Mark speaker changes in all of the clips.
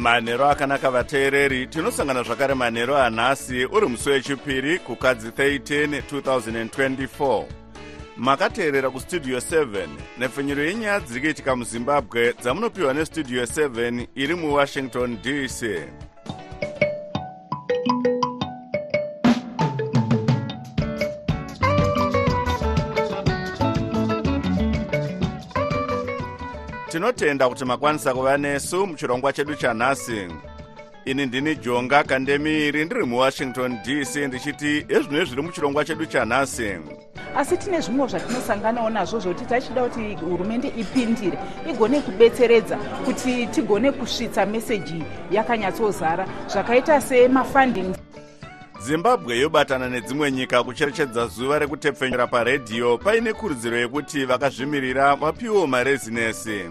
Speaker 1: manhero akanaka vateereri tinosangana zvakare manhero anhasi uri musi wechipiri kukadzi 13 2024 makateerera kustudio 7 nepfenyuro yenyaya dziri kuitika muzimbabwe dzamunopiwa nestudio 7 iri muwashington dc tinotenda kuti makwanisa kuva nesu muchirongwa chedu chanhasi ini ndini jonga kandemiri ndiri muwashington dc ndichiti ezvino zviri muchirongwa chedu chanhasi
Speaker 2: asi tine zvimwe zvatinosanganawo nazvo zvokuti tachida kuti hurumende ipindire igone kubetseredza kuti tigone kusvitsa meseji yakanyatsozara zvakaita semafunding
Speaker 1: zimbabwe yobatana nedzimwe nyika kucherechedza zuva rekutepfenyura paredhiyo paine kurudziro yekuti vakazvimirira vapiwewo marezinesi.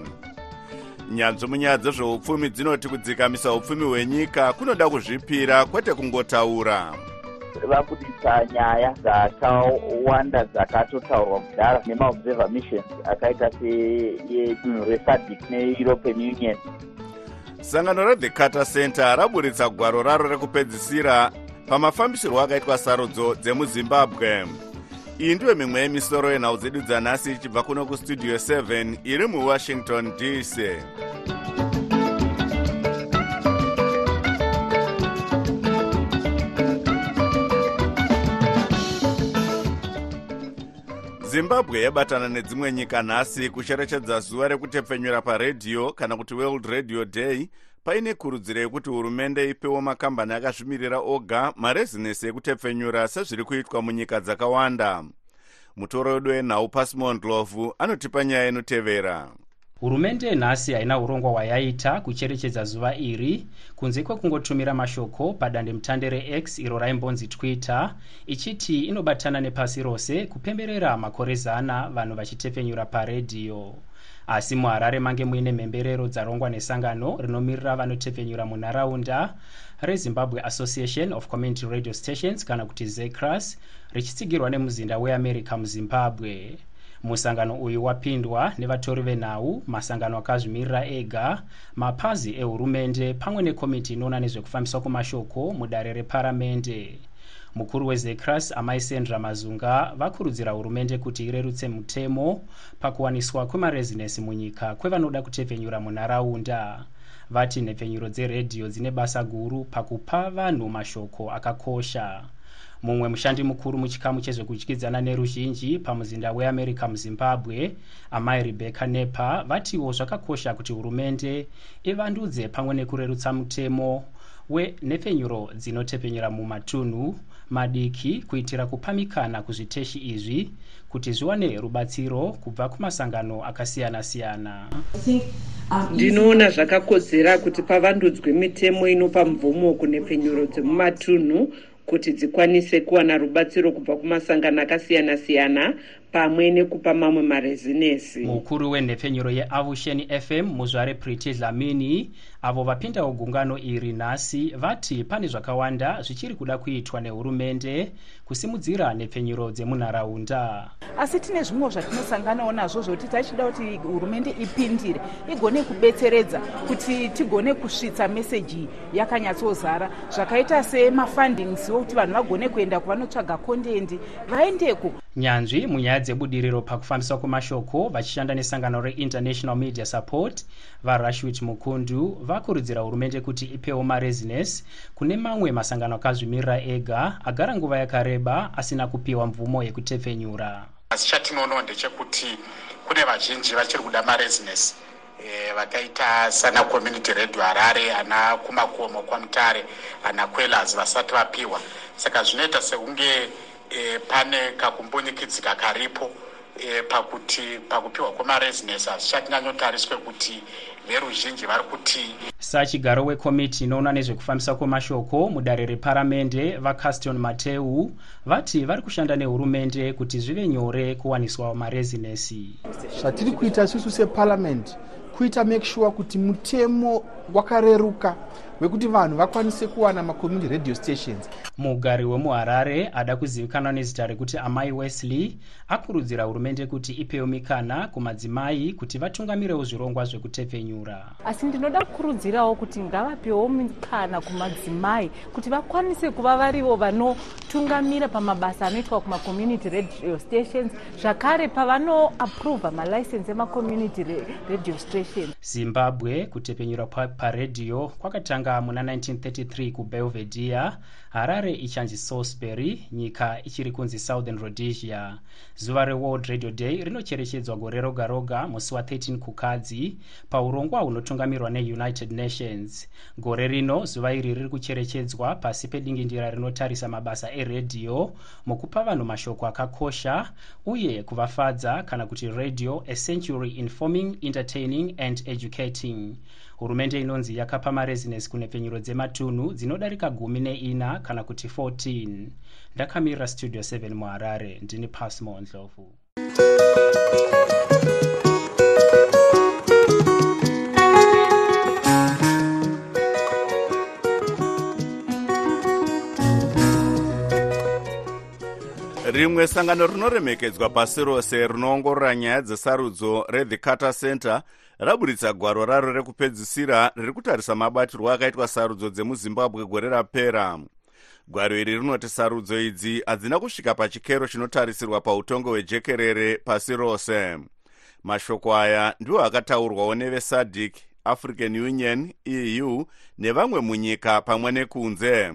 Speaker 1: Nyanzvi munyaya dzezveupfumi dzinoti kudzikamisa upfumi hwenyika kunoda kuzvipira kwete kungotaura.
Speaker 3: Vabudisa nyaya dzakawanda dzakatotaurwa kudhara nemaobserver missions akaita seyedunhu resadic neeuropean union.
Speaker 1: Sangano rethe carter center raburitsa gwaro raro rekupedzisira pamafambisirwo akaitwa sarudzo dzemuzimbabwe. Iyi ndiyo mimwe yemisoro yenhau dzedu dzanhasi ichibva kuno kustudio 7 iri muwashington dc zimbabwe yabatana nedzimwe nyika nhasi kusherechedza zuva rekutepfenyura paredhiyo kana kuti world radio day paine kurudziro yekuti hurumende ipewo makambani akazvimirira oga marezinesi ekutepfenyura sezviri kuitwa munyika dzakawanda. Mutoro wedu wenhau pasimondlovu anotipa nyaya inotevera.
Speaker 4: Hurumende nhasi haina urongwa hwayaita kucherechedza zuva iri kunze kwekungotumira mashoko padandemutande rex iro raimbonzi twitter ichiti inobatana nepasi rose kupemberera makore zana vanhu vachitepfenyura paredhiyo asi muharare mange muine mhemberero dzarongwa nesangano rinomirira vanotepfenyura munharaunda rezimbabwe association of community radio stations kana kuti zecras richitsigirwa nemuzinda weamerica muzimbabwe. Musangano uyu wapindwa nevatori venhau masangano akazvimirira ega mapazi ehurumende pamwe nekomiti inoona nezvekufambiswa kwemashoko mudare reparamende mukuru wezecras amai sandra mazunga vakurudzira hurumende kuti irerutse mutemo pakuwaniswa kwemarezinesi munyika kwevanoda kutepfenyura munharaunda. vati nhepfenyuro dzeredhiyo dzine basa guru pakupa vanhu mashoko akakosha. mumwe mushandi mukuru muchikamu chezvekudyidzana neruzhinji pamuzinda weamerica muzimbabwe amai rebecca nepa vatiwo zvakakosha kuti hurumende ivandudze pamwe nekurerutsa mutemo wenhepfenyuro dzinotepfenyura mumatunhu madiki kuitira kupamikana kuzviteshi izvi kuti zviwane rubatsiro kubva kumasangano akasiyana-siyana.
Speaker 5: Ndinoona zvakakodzera kuti pavandudzwe mitemo inopa mvumo kunhepfenyuro dzemumatunhu kuti dzikwanise kuwana rubatsiro kubva kumasangano akasiyana-siyana pamwe nekupa mamwe marezinesi
Speaker 4: mukuru wenhepfenyuro yeavusheni fm muzvare priti dlamini avo vapindawo gungano iri nhasi vati pane zvakawanda zvichiri kuda kuitwa nehurumende kusimudzira nhepfenyuro dzemunharaunda.
Speaker 2: Asi tine zvimwe zvatinosanganawo nazvo zvokuti tachida kuti hurumende ipindire igone kubetseredza kuti tigone kusvitsa meseji yakanyatsozara zvakaita semafundings wokuti vanhu vagone kuenda kuvanotsvaga kondendi vaendeko.
Speaker 4: Nyanzvi munyaya dzebudiriro pakufambiswa kwemashoko vachishanda nesangano reinternational media support varashwit mukundu vakurudzira hurumende kuti ipewo marezinesi kune mamwe masangano akazvimirira ega agara nguva yakareba asina kupiwa mvumo yekutepfenyura.
Speaker 6: Asi chatinoonawo ndechekuti kune vazhinji vachiri kuda marezinesi e, vakaita sana community radio harare ana kumakomo kwamutare ana quelas vasati vapiwa. Saka zvinoita sekunge e, pane kakumbunyikidzika karipo e, pakuti pakupiwa kwemaresines hazvichati nyanyotariswe kuti veruzhinji vari kuti
Speaker 4: sachigaro wekomiti inoona nezvekufambisa kwemashoko mudare reparamende vacaston mateu vati vari kushanda nehurumende kuti zvive nyore kuwaniswa marezinesi.
Speaker 7: Zvatiri kuita isusu separamend kuita make sure kuti mutemo wakareruka wekuti vanhu vakwanise kuwana macommunity radio stations.
Speaker 4: Mugari wemuharare ada kuzivikanwa nezita rekuti amai wesley akurudzira hurumende kuti ipewo mikana kumadzimai kuti vatungamirewo zvirongwa zvekutepfenyura.
Speaker 8: Asi ndinoda kukurudzirawo kuti ngavapewo mikana kumadzimai kuti vakwanise kuva varivo vanotungamira pamabasa anoitwa kumacommunity radio stations zvakare pavanoapruvha malicense emacommunity radio stations.
Speaker 4: Zimbabwe kutepfenyura paredhiyo kwakatanga muna 1933 kubelvedere harare ichanzi salisbury nyika ichiri kunzi southern rhodesia. Zuva reworld radio day rinocherechedzwa gore roga roga musi wa13 kukadzi paurongwa hunotungamirwa neunited nations. Gore rino zuva iri riri kucherechedzwa pasi pedingindira rinotarisa mabasa eredhiyo mukupa vanhu mashoko akakosha uye kuvafadza kana kuti radio a century informing entertaining and educating hurumende inonzi yakapa marezinesi kunepfenyuro dzematunhu dzinodarika gumi neina kana kuti 14 ndakamirira studio 7 muharare ndini pasmo ndlovu
Speaker 1: rimwe sangano rinoremekedzwa pasi rose rinoongorora nyaya dzesarudzo rethe carter center raburitsa gwaro raro rekupedzisira riri kutarisa mabatirwo akaitwa sarudzo dzemuzimbabwe gore rapera. Gwaro iri rinoti sarudzo idzi hadzina kusvika pachikero chinotarisirwa pautongo hwejekerere pasi rose. Mashoko aya ndiwo akataurwawo nevesadic african union eu nevamwe munyika pamwe nekunze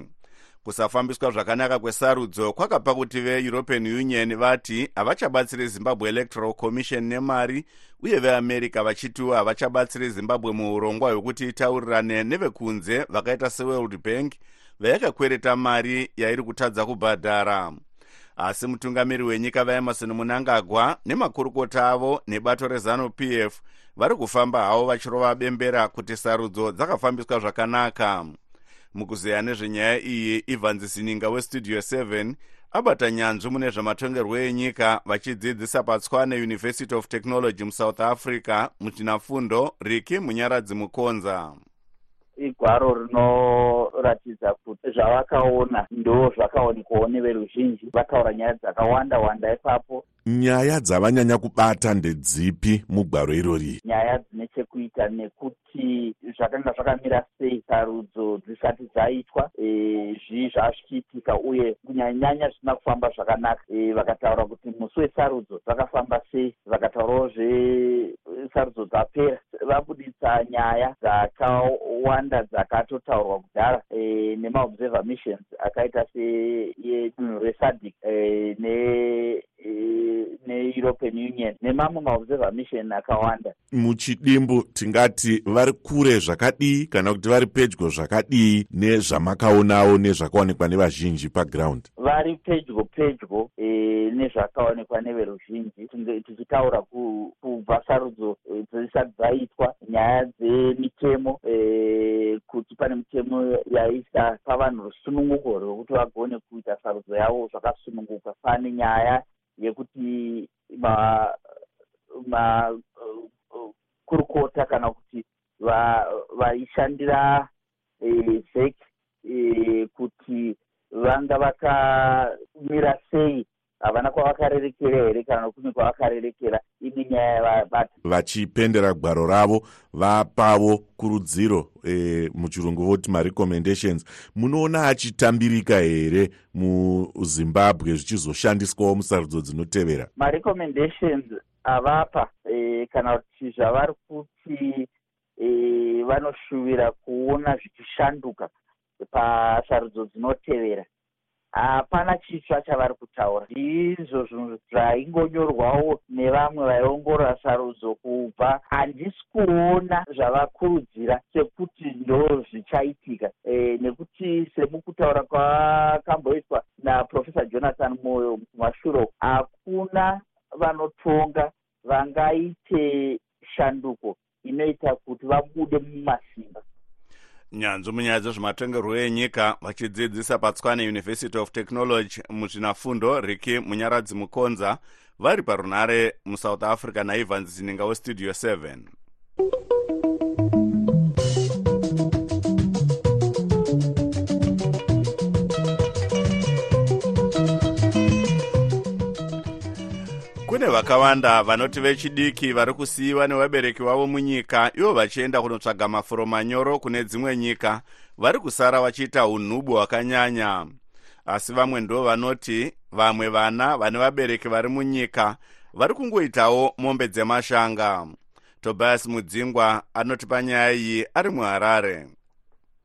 Speaker 1: kusafambiswa zvakanaka kwesarudzo kwakapa kuti veeuropean union vati havachabatsiri zimbabwe electoral commission nemari uye veamerica vachitiwo havachabatsiri zimbabwe muurongwa hwekuti itaurirane nevekunze vakaita seworld bank vayakakwereta mari yairi kutadza kubhadhara. Asi mutungamiri wenyika vaemarson munangagwa nemakurukota avo nebato rezanup f vari kufamba havo vachirova bembera kuti sarudzo dzakafambiswa zvakanaka mukuzeya nezvenyaya iyi ivhanzi sininga westudio 7 abata nyanzvi mune zvamatongerwo enyika vachidzidzisa patswane university of technology musouth africa muchinafundo riki munyaradzi mukonza
Speaker 3: igwaro rinoratidza kuti zvavakaona ndo zvakaonekwawo neveruzhinji vataura nyaya dzakawanda wanda ipapo
Speaker 9: nyaya dzavanyanya kubata ndedzipi mugwaro irori?
Speaker 3: Nyaya dzine chekuita nekuti zvakanga zvakamira sei sarudzo dzisati dzaitwa zvii zvazvichiitika uye kunyanyanyanya zvisina kufamba zvakanaka. Vakataura kuti musi wesarudzo zvakafamba sei vakataurawo zvesarudzo dzapera. Vabudisa nyaya dzakawanda dzakatotaurwa kudhara nemaobserver missions akaita seyedunhu resadic ne neeuropean union nemamwe maobserver mission akawanda.
Speaker 9: Muchidimbu tingati vari kure zvakadii kana kuti vari pedyo zvakadii nezvamakaonawo nezvakaonekwa nevazhinji paground?
Speaker 3: Vari pedyo pedyo e, nezvakaonekwa neveruzhinji. Tichitaura kubva sarudzo dzisati dzaitwa nyaya dzemitemo e, kuti pane mitemo yaisa pavanhu rusununguko rwekuti vagone kuita sarudzo yavo zvakasununguka. Pane nyaya yekuti makurukota ma, uh, kana kuti vaishandira va zek e, kuti vanga vakamira sei havana kwavakarerekera here kana kune kwavakarerekera ine nyaya yavabata
Speaker 9: vachipendera gwaro ravo vapawo kurudziro e, muchirungu voti marecommendations munoona achitambirika here muzimbabwe zvichizoshandiswawo musarudzo dzinotevera?
Speaker 3: Marecommendations avapa e, kana kuti zvavari kuti e, vanoshuvira kuona zvichishanduka pasarudzo dzinotevera hapana chitsva chavari kutaura. Ndizvo zvinhu zvaingonyorwawo nevamwe vaiongorora sarudzo kubva. Handisi kuona zvavakurudzira sekuti ndo zvichaitika e, nekuti semukutaura kwakamboitwa naprofesa jonathan moyo kumashure hakuna vanotonga vangaite shanduko inoita kuti vabude mumasimba
Speaker 1: nyanzvi munyaya dzezvematongerwo enyika vachidzidzisa patswane university of technology muzvinafundo riki munyaradzi mukonza vari parunare musouth africa naivans zininga westudio 7 kune vakawanda vanoti vechidiki vari kusiyiwa nevabereki vavo munyika ivo vachienda kunotsvaga mafuro manyoro kune dzimwe nyika vari kusara vachiita unhubu hwakanyanya. Asi vamwe ndo vanoti vamwe vana vane vabereki vari munyika vari kungoitawo mombe dzemashanga. Tobias mudzingwa anotipa nyaya iyi ari muharare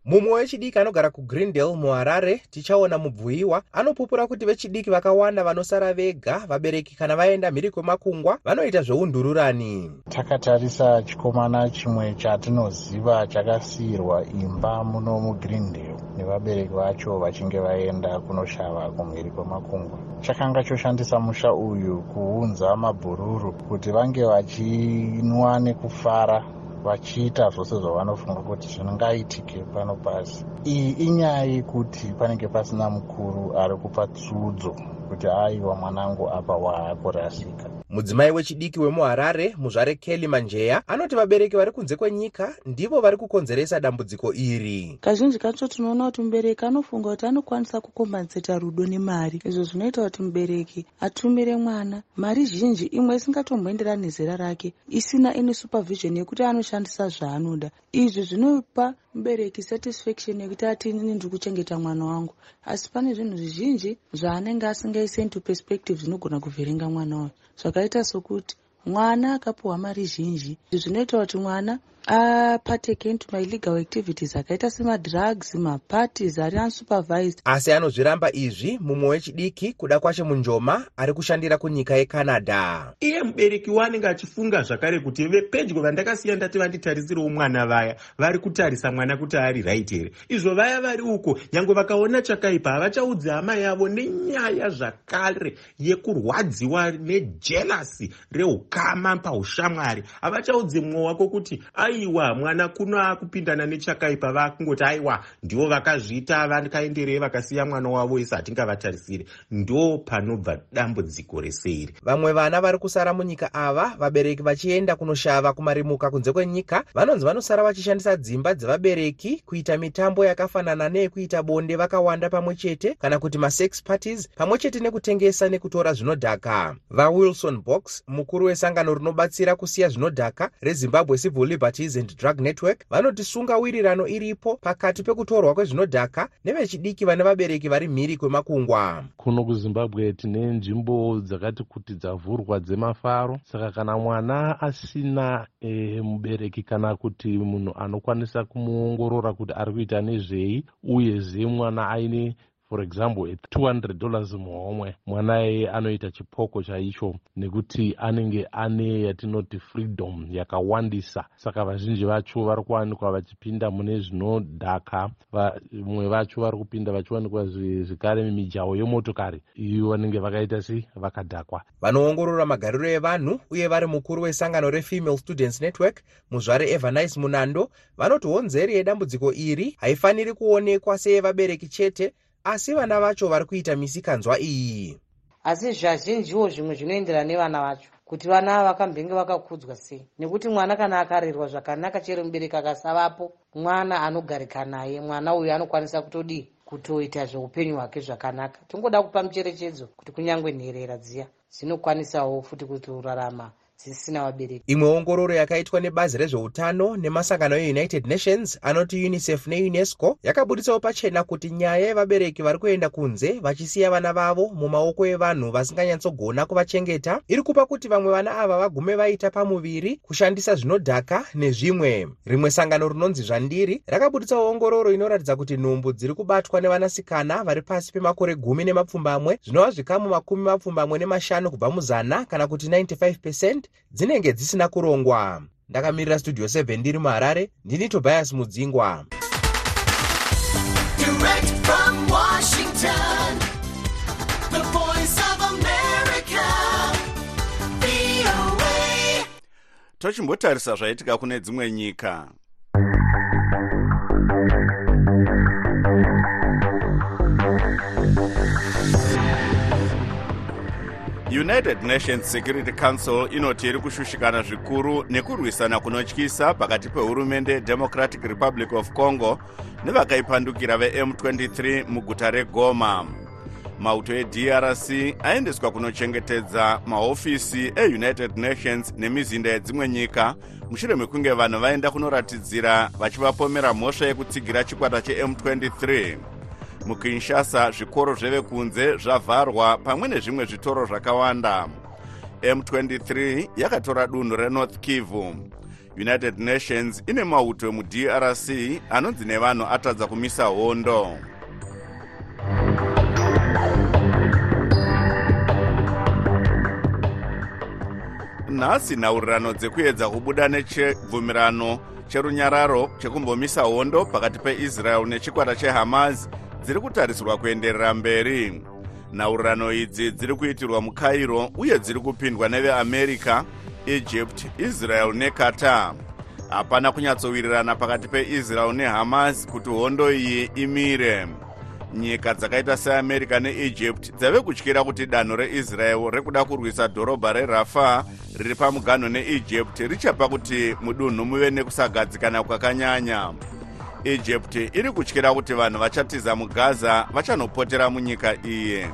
Speaker 10: mumwe wechidiki anogara kugrindale muharare tichaona mubvuyiwa anopupura kuti vechidiki vakawanda vanosara vega vabereki kana vaenda mhiri kwemakungwa vanoita zveundururani.
Speaker 11: Takatarisa chikomana chimwe chatinoziva chakasiyirwa imba muno mugrindale nevabereki vacho vachinge vaenda kunoshava kumhiri kwemakungwa. Chakanga choshandisa musha uyu kuunza mabhururu kuti vange vachinwa nekufara vachiita zvose zvavanofunga kuti zvingaitike pano pasi. Iyi inyaya yekuti panenge pasina mukuru ari kupa tsudzo kuti aiwa mwanangu apa waakurasika
Speaker 10: mudzimai wechidiki wemuharare muzvare kelly manjeya anoti vabereki vari kunze kwenyika ndivo vari kukonzeresa dambudziko iri.
Speaker 12: Kazhinji kacho tinoona kuti mubereki anofunga kuti anokwanisa kukombanzeta rudo nemari. Izvo zvinoita kuti mubereki atumire mwana. Mari zhinji imwe isingatomboenderani nezera rake isina any supervision yekuti anoshandisa zvaanoda. Izvi zvinopa mubereki satisfaction yekuti ati inini ndiri kuchengeta mwana wangu. Asi pane zvinhu zvizhinji zvaanenge asingaisi into perspective zvinogona kuvherenga mwana wayo zvakaita sokuti mwana akapiwa mari zhinji. Zvinoita kuti mwana apateke into my legal activities. Akaita semadrugs maparties ari unsupervised.
Speaker 10: Asi anozviramba izvi mumwe wechidiki kuda kwacho munjoma ari kushandira kunyika yecanada.
Speaker 13: Iye mubereki waanenge achifunga zvakare kuti vepedyo vandakasiya ndati vanditarisirawo mwana vaya vari kutarisa mwana kuti ari right here. Izvo vaya vari uko nyange vakaona chakaipa havachaudzi hama yavo nenyaya zvakare yekurwadziwa nejelasi reukama paushamwari. Havachaudzi mumwe wako kuti aiwa mwana kuno akupindana nechakaipa vakungoti aiwa ndivo vakazviita vakaenderei vakasiya mwana wavo isi hatingavatarisire ndo panobva dambudziko rese iri
Speaker 10: vamwe vana vari kusara munyika ava vabereki vachienda kunoshava kumarimuka kunze kwenyika vanonzi vanosara vachishandisa dzimba dzevabereki kuita mitambo yakafanana neyekuita bonde vakawanda pamwe chete kana kuti masex parties pamwe chete nekutengesa nekutora zvinodhaka. Vawilson box mukuru wesangano rinobatsira kusiya zvinodhaka rezimbabwe civil liberties and drug network vanoti sungawirirano iripo pakati pekutorwa kwezvinodhaka nevechidiki vane vabereki vari mhiri kwemakungwa.
Speaker 14: Kuno kuzimbabwe tine nzvimbo dzakati kuti dzavhurwa dzemafaro. Saka kana mwana asina e, mubereki kana kuti munhu anokwanisa kumuongorora kuti ari kuita nezvei uyezve mwana aine for example 200 dollars muhomwe mwana eye anoita chipoko chaicho nekuti anenge ane yatinoti freedom yakawandisa. Saka vazhinji vacho vari kuwanikwa vachipinda mune zvinodhaka. Vamwe vacho vari kupinda vachiwanikwa zvekare mimijaho yemotokari. Iyo vanenge vakaita sei vakadhakwa.
Speaker 10: Vanoongorora magariro evanhu uye vari mukuru wesangano refemale students network muzvare evanice munando vanoti honzeri yedambudziko iri. Haifaniri kuonekwa seyevabereki chete asi vana vacho vari kuita misikanzwa iyi.
Speaker 15: Asi zvazhinjiwo zvimwe zvinoenderana nevana vacho kuti vana ava vakambenge vakakudzwa sei. Nekuti mwana kana akarerwa zvakanaka chero mubereki akasavapo mwana anogarika naye mwana uyu anokwanisa kutodii kutoita zveupenyu hwake zvakanaka. Tingoda kupa mucherechedzo kuti kunyange nherera dziya dzinokwanisawo futi kutorarama dzisisina vabereki.
Speaker 10: Imwe ongororo yakaitwa nebazi rezveutano nemasangano eunited nations anoti unicef neunesco yakabuditsawo pachena kuti nyaya yevabereki vari kuenda kunze vachisiya vana vavo mumaoko evanhu vasinganyatsogona kuvachengeta. Iri kupa kuti vamwe vana ava vagume vaita pamuviri kushandisa zvinodhaka nezvimwe. Rimwe sangano rinonzi zvandiri rakabuditsawo ongororo inoratidza kuti nhumbu dziri kubatwa nevanasikana vari pasi pemakore gumi nemapfumbamwe zvinova zvikamu makumi mapfumbamwe nemashanu kubva muzana kana kuti 95 percent dzinenge dzisina kurongwa. Ndakamirira studio 7 ndiri muharare ndini tobias mudzingwa.
Speaker 1: Tochimbotarisa zvaitika kune dzimwe nyika united nations security council inoti iri kushushikana zvikuru nekurwisana kunotyisa pakati pehurumende yedemocratic republic of congo nevakaipandukira vem23 muguta regoma. Mauto edrc aendeswa kunochengetedza mahofisi eunited nations nemizinda yedzimwe nyika. Mushure mekunge vanhu vaenda kunoratidzira vachivapomera mhosva yekutsigira chikwata cheM23 mukinshasa zvikoro zvevekunze zvavharwa pamwe nezvimwe zvitoro zvakawanda. M23 yakatora dunhu renorth kivu. United nations ine mauto emudrc anonzi nevanhu atadza kumisa hondo. Nhasi nhaurirano dzekuedza kubuda nechebvumirano cherunyararo chekumbomisa hondo pakati peisrael nechikwata chehamas dziri kutarisirwa kuenderera mberi. Nhaurirano idzi dziri kuitirwa mucairo uye dziri kupindwa neveamerica egypt israel neqatar hapana kunyatsowirirana pakati peisrael nehamas kuti hondo iyi imire. Nyika dzakaita seamerica neegypt dzave kutyira kuti danho reisrael rekuda kurwisa dhorobha rerafa riri pamuganho neegypt richapa kuti mudunhu muve nekusagadzikana kwakanyanya egypt iri kutyira kuti vanhu vachatiza mugaza vachanopotera munyika iyi.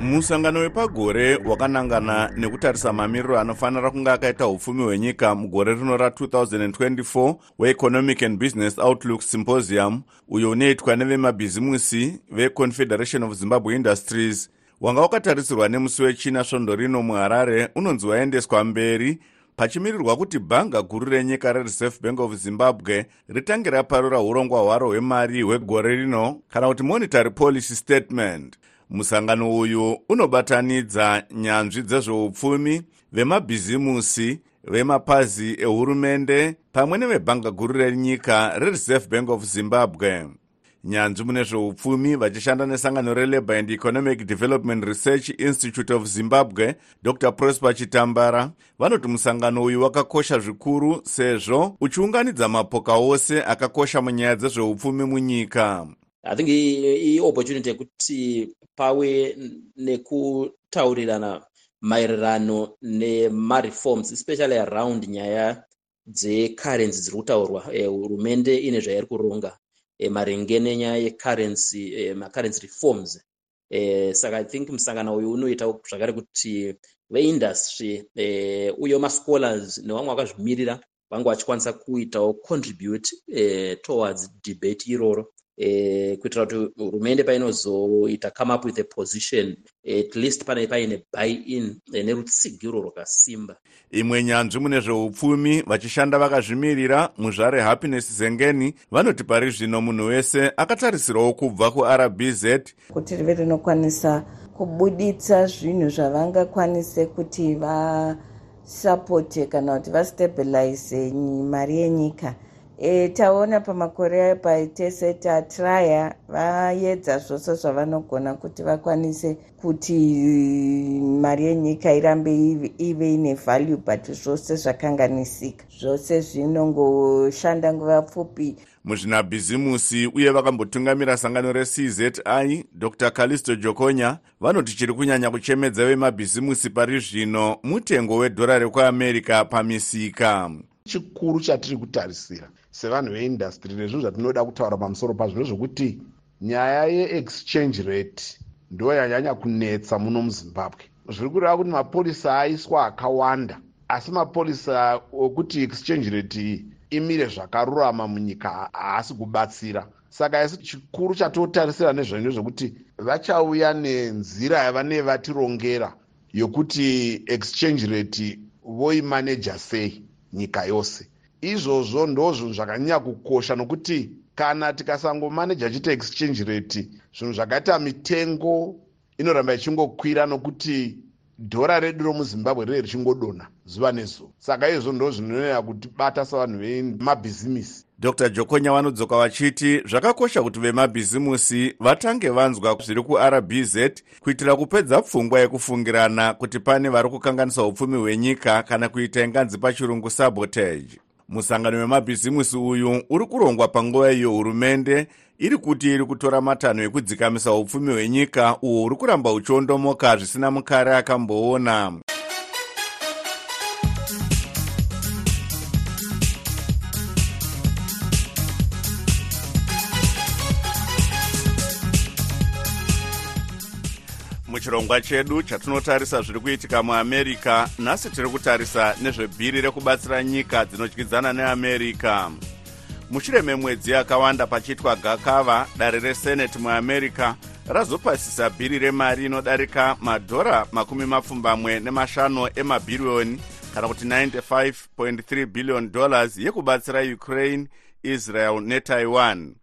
Speaker 1: Musangano wepagore wakanangana nekutarisa mamiriro anofanira kunge akaita upfumi hwenyika mugore rino ra2024 weeconomic and business outlook symposium uyo unoitwa nevemabhizimusi veconfederation of zimbabwe industries wanga wakatarisirwa nemusi wechina svondo rino muharare unonzi waendeswa mberi pachimirirwa kuti bhanga guru renyika rereserve bank of zimbabwe ritange raparura urongwa hwaro hwemari hwegore rino kana kuti monetary policy statement. Musangano uyu unobatanidza nyanzvi dzezveupfumi vemabhizimusi vemapazi ehurumende pamwe nevebhanga guru renyika rereserve bank of zimbabwe nyanzvi mune zveupfumi vachishanda nesangano relabour and economic development research institute of zimbabwe dr. Prosper chitambara. Vanoti musangano uyu wakakosha zvikuru sezvo uchiunganidza mapoka ose akakosha munyaya dzezveupfumi munyika.
Speaker 16: I think iopportunity yekuti pave nekutaurirana maererano nemareforms especially around nyaya dzecurrency dziri kutaurwa hurumende e, ine zvairi kuronga e, maringe nenyaya yecurrency e, macurrency reforms. E, saka i think musangano uyu unoita zvakare kuti veindustry e, uye mascholars nevamwe vakazvimirira vange vachikwanisa kuitawo contribute e, towards debate iroro eh, kuitira kuti hurumende painozoita come up with a position at least pane paine buy in eh, nerutsigiro rwakasimba.
Speaker 1: Imwe nyanzvi mune zveupfumi vachishanda vakazvimirira muzvare happiness zengeni vanoti pari zvino munhu wese akatarisirawo kubva kurbz
Speaker 17: kuti rive rinokwanisa kubuditsa zvinhu zvavangakwanise kuti vasapote kana kuti vastabilize mari yenyika e, taona pamakore paitese tatraya vaedza zvose zvavanogona kuti vakwanise kuti mari yenyika irambe ive ine value but zvose zvakanganisika. Zvose zvinongoshanda nguva pfupi.
Speaker 1: Muzvinabhizimusi uye vakambotungamira sangano reci dr. Calisto jokonya vanoti chiri kunyanya kuchemedza vemabhizimusi pari zvino mutengo wedhora rekuamerica pamisika.
Speaker 18: Chikuru chatiri kutarisira sevanhu veindastry nezvinhu zvatinoda kutaura pamusoro pazvo nezvokuti nyaya yeexchange rate ndo yanyanya kunetsa muno muzimbabwe. Zviri kureva kuti mapolisa aiswa akawanda asi mapolisa okuti exchange rate iyi imire zvakarurama munyika haasi kubatsira. Saka isi chikuru chatotarisira nezvaino nezvokuti vachauya nenzira yavanee vatirongera yokuti exchange rate voimaneja sei nyika yose izvozvo ndo zvinhu zvakanyanya kukosha nokuti kana tikasangomaneja chiita exchange rate zvinhu zvakaita mitengo inoramba ichingokwira nokuti dhora redu romuzimbabwe rive richingodonha zuva nezuva. Saka izvo ndo zvinonyanya kutibata savanhu vemabhizimisi.
Speaker 1: Dr. Jokonya vanodzoka vachiti zvakakosha kuti vemabhizimusi vatange vanzwa zviri kurbz kuitira kupedza pfungwa yekufungirana kuti pane vari kukanganisa upfumi hwenyika kana kuita inganzi pachirungu sabotage musangano wemabhizimusi uyu uri kurongwa panguva iyo hurumende iri kuti iri kutora matanho ekudzikamisa upfumi hwenyika uhwo huri kuramba uchiondomoka zvisina mukare akamboona muchirongwa chedu chatinotarisa zviri kuitika muamerica. Nhasi tiri kutarisa nezvebhiri rekubatsira nyika dzinodyidzana neamerica. Mushure memwedzi yakawanda pachiitwa gakava dare reseneti muamerica razopasisa bhiri remari inodarika madhora makumi mapfumbamwe nemashanu emabhiriyoni kana kuti 95.3 billion dollars yekubatsira ukraine israel netaiwan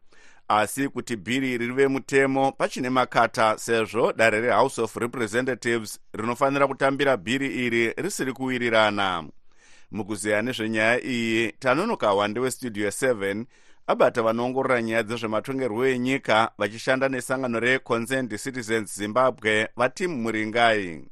Speaker 1: asi kuti bhiri iri rive mutemo pachine makata sezvo dare rehouse of representatives rinofanira kutambira bhiri iri risiri kuwirirana. Mukuzeya nezvenyaya iyi tanonoka wande westudio 7 abata vanoongorora nyaya dzezvematongerwo enyika vachishanda nesangano reconcerned citizens zimbabwe vatimu muringai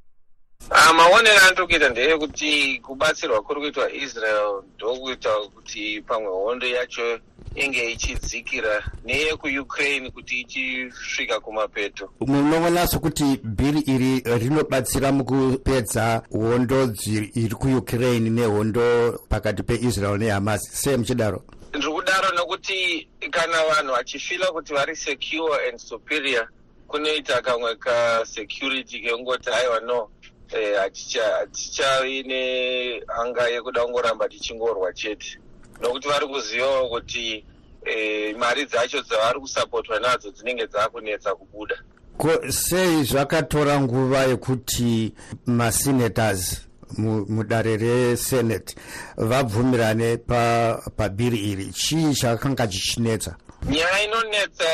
Speaker 19: maonero andiri kuita ndeyekuti kubatsirwa kuri kuitwa israel ndokuita kuti pamwe hondo yacho inge ichidzikira neyekuukraine kuti ichisvika kumapeto.
Speaker 20: Munoona sokuti bhiri iri rinobatsira mukupedza hondo iri kuukraine nehondo pakati peisrael nehamas. Sei muchidaro?
Speaker 19: Ndiri kudaro nokuti kana vanhu vachifila kuti vari secure and superior kunoita kamwe kasecurity kengoti aiwa no eh, haticha- hatichavi nehanga yekuda kungoramba tichingorwa chete. Nokuti vari kuzivawo kuti eh, mari dzacho dzavari kusapotwa nadzo dzinenge dzaakunetsa kubuda.
Speaker 20: Ko sei zvakatora nguva yekuti masenators mu- mudare resenate vabvumirane pa- pabhiri iri? Chii chakanga chichinetsa?
Speaker 19: Nyaya inonetsa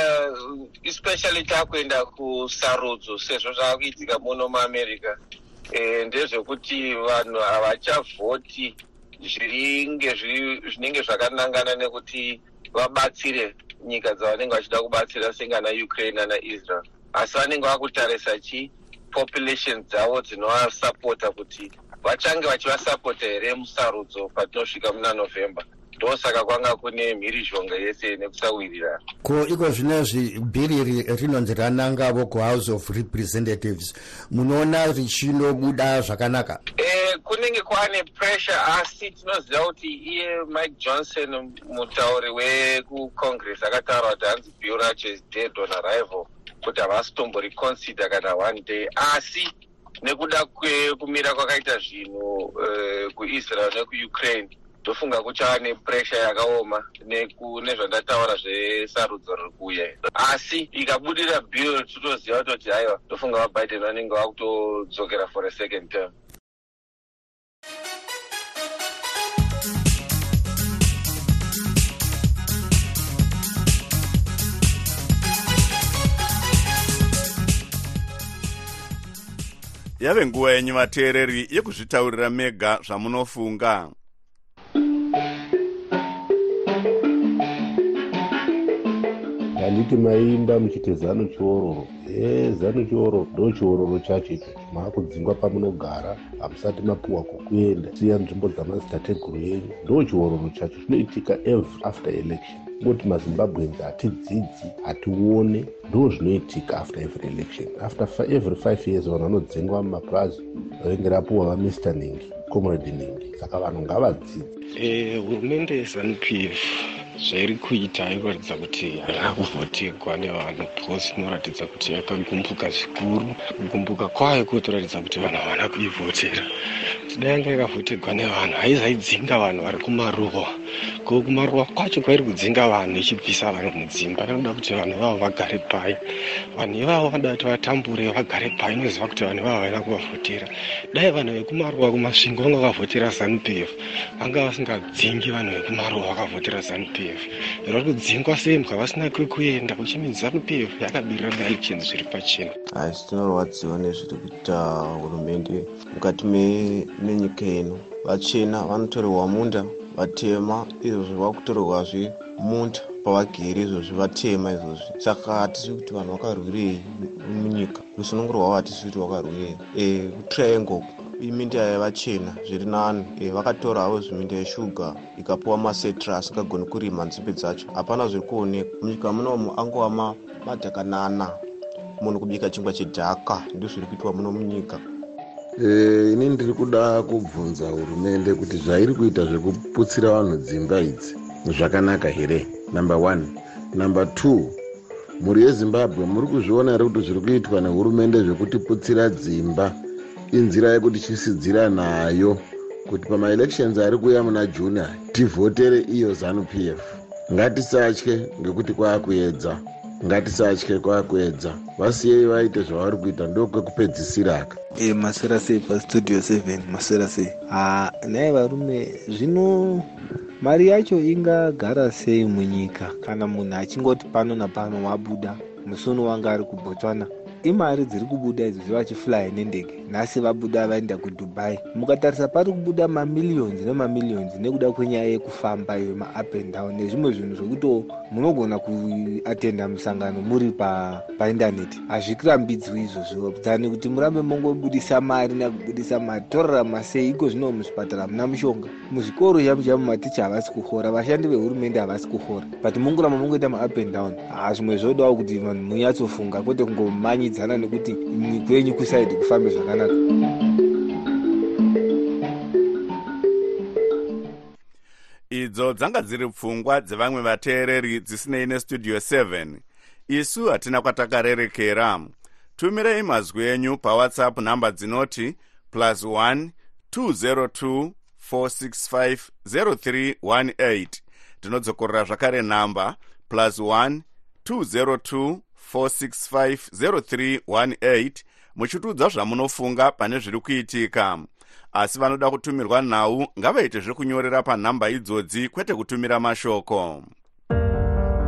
Speaker 19: especially takuenda kusarudzo sezvo zvaakuitika muno muamerica e, ndezvekuti vanhu havachavhoti zviringe zviri- zvinenge zvakanangana nekuti vabatsire nyika dzavanenge vachida kubatsira sengana ukraine naisrael asi vanenge vakutarisa chi population dzavo dzinovasapota kuti vachange vachivasapota here musarudzo patinosvika muna novhember ndosaka kwanga kune mhirizhonga yese nekusawirirana
Speaker 20: ko iko zvinezvi bhiri iri rinonzi ranangavo kuhouse of representatives. Munoona richinobuda zvakanaka?
Speaker 19: Eh, kunenge kwaane pressure asi tinoziva kuti iye mike johnson mutauri wekucongress akataura kuti hanzi bill racho is dead on arrival kuti havasi tomboreconsider kana one day. Asi nekuda kwekumira kwakaita zvinhu uh, kuisrael nekuukraine ndofunga kuchava nepressure yakaoma neku- nezvandataura zvesarudzo riri kuuya asi ikabudira bill totoziva kutoti haiwa ndofunga vabiden vanenge vakutodzokera for a second term.
Speaker 1: Yave nguva yenyu vateereri yekuzvitaurira mega zvamunofunga
Speaker 14: handiti maimba muchiti zanu chiororo. E zanu chiororo ndo chiororo chacho icho. Maakudzingwa pamunogara hamusati mapuwa kokuenda siya nzvimbo dzamadzitateguru enyu ndo chiororo chacho. Zvinoitika every after election. Ngoti mazimbabweans hatidzidzi hatione ndo zvinoitika after every election. After every five years vanhu vanodzingwa mumapurazi ringe rapuwa vamr ningi comrade ningi. Saka vanhu ngavadzidzi
Speaker 21: Eh, hurumende yezanup f zvairi kuita ikuratidza kuti harina kuvhotegwa nevanhu because inoratidza kuti yakagumbuka zvikuru. Kugumbuka kwayo kutoratidza kuti vanhu havana kuivhotera. Dai yanga yakavhotegwa nevanhu haizaidzinga vanhu vari kumaruwa ko kumaruwa kwacho kwairi kudzinga vanhu ichibvisa vanhu mudzimba. Inoda kuti vanhu ivavo vagare pai vanhu ivavo vanoda kuti vatambure vagare pai inoziva kuti vanhu ivavo havana kuvavhotera. Dai vanhu vekumaruwa kumasvingo vanga vakavhotera zanup f vanga vasingadzingi vanhu vekumaruwa vakavhotera zanup f f ratodzingwa sembwa vasina kwekuenda uchimi zanup f yakabirira maelections zviri pachena.
Speaker 22: Asi tinorwadziwa nezviri kuita hurumende. Mukati menyika ino vachena vanotorerwa munda vatema izvozvi vakutorerwazve munda pavagere izvozvi vatema izvozvi saka hatisi kuti vanhu vakarwirei munyika. Rusununguro rwavo hatisi kuti vakarwirei e, kutriangle iminda yavachena zviri nani. E, vakatorawo zviminda yeshuga ikapiwa masetra asingagoni kurima nzimbe dzacho. Hapana zviri kuoneka munyika munomu angova madhakanana munhu kubika chingwa chedhaka ndizvo zviri kuitwa muno munyika.
Speaker 23: Ini ndiri kuda kubvunza hurumende kuti zvairi kuita zvekuputsira vanhu dzimba idzi. Zvakanaka here? Number one. Number two mhuri yezimbabwe muri kuzviona here kuti zviri kuitwa nehurumende zvekutiputsira dzimba inzira yekuti chisidzira nayo kuti pamaelections ari kuuya muna juni tivhotere iyo zanup f. Ngatisatye ngekuti kwaakuedza ngatisatye kwaakuedza. Vasiyei vaite zvavari kuita ndokwekupedzisira aka
Speaker 24: e, masera sei pastudio 7 masera sei? Ha nai varume zvino mari yacho ingagara sei munyika? Kana munhu achingoti pano napano wabuda musono wanga ari kubotswana imari dziri kubuda idzo vachifly nendege nhasi vabuda vaenda kudubai. Mukatarisa pari kubuda mamiliyons nemamiliyons nekuda kwenyaya yekufamba iyo maup and down nezvimwe zvinhu zvokuti munogona kuatenda musangano muri paindaneti hazvirambidzwi izvozvo. Dzani kuti murambe mongobudisa mari nakubudisa mari torarama sei iko zvino muzvipatara hamuna mushonga. Muzvikoro chamu chamu maticha havasi kuhora vashandi vehurumende havasi kuhora. But mongoramba mongoita maup and down hazvimwe zvodawo kuti vanhu munyatsofunga kwete kungomanyidzana nekuti kwenyu kusaidi kufambe zvakanaka
Speaker 1: idzo dzanga dziri pfungwa dzevamwe vateereri dzisinei nestudio 7 isu hatina kwatakarerekera. Tumirei mazwi enyu pawhatsapp nhamba dzinoti plus 1 202 465 0318 tinodzokorera zvakare nhamba plus 1 202 465 0318 muchitiudza zvamunofunga pane zviri kuitika asi vanoda kutumirwa nhau ngavaite zvekunyorera panhamba idzodzi kwete kutumira mashoko.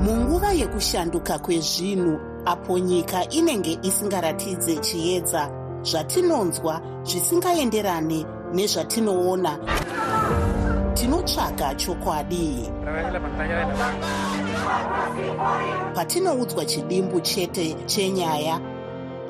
Speaker 25: Munguva yekushanduka kwezvinhu apo nyika inenge isingaratidze chiedza zvatinonzwa zvisingaenderane nezvatinoona. Tinotsvaga chokwadi. Patinoudzwa chidimbu chete chenyaya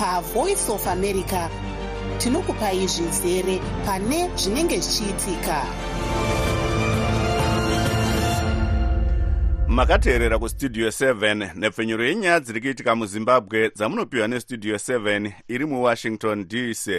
Speaker 25: pavoice of america. Tinokupai zvizere pane zvinenge zvichiitika.
Speaker 1: Makateerera kustudio 7 nepfenyuro yenyaya dziri kuitika muzimbabwe dzamunopiwa nestudio 7 iri muwashington dc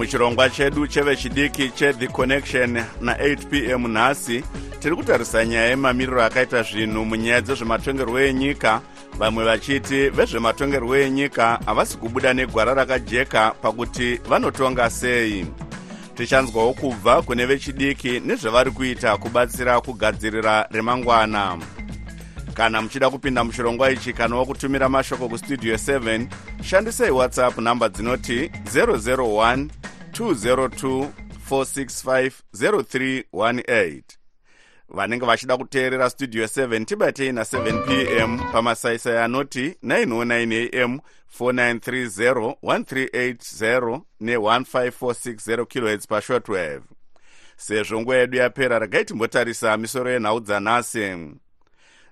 Speaker 1: muchirongwa chedu chevechidiki cheThe connection na8 p m nhasi tiri kutarisa nyaya yemamiriro akaita zvinhu munyaya dzezvematongerwo enyika. Vamwe vachiti vezvematongerwo enyika havasi kubuda negwara rakajeka pakuti vanotonga sei. Tichanzwawo kubva kune vechidiki nezvavari kuita kubatsira kugadzirira remangwana kana muchida kupinda muchirongwa ichi kana wakutumira mashoko kustudio 7 shandisai whatsapp nhamba dzinoti 001 202 465 0318 vanenge vachida kuteerera studio 7 tibatei na7 p m pamasaisai anoti 909 am 4930 1380 ne1546 khz pashortwave sezvo nguva yedu yapera regai timbotarisa misoro yenhau dzanhasi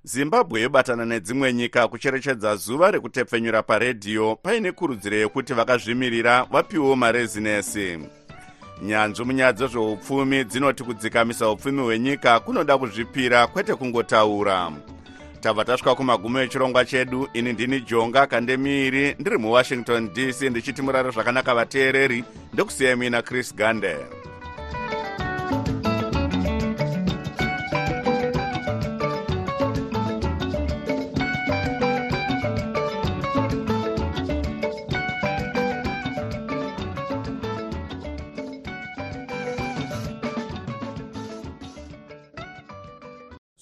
Speaker 1: zimbabwe yobatana nedzimwe nyika kucherechedza zuva rekutepfenyura paredhiyo paine kurudziro yekuti vakazvimirira vapiwewo marezinesi. Nyanzvi munyaya dzezveupfumi dzinoti kudzikamisa upfumi hwenyika kunoda kuzvipira kwete kungotaura. Tabva tasvika kumagumo echirongwa chedu ini ndini jonga kandemiiri ndiri muwashington dc ndichiti murare zvakanaka vateereri ndokusiyai muina chris gande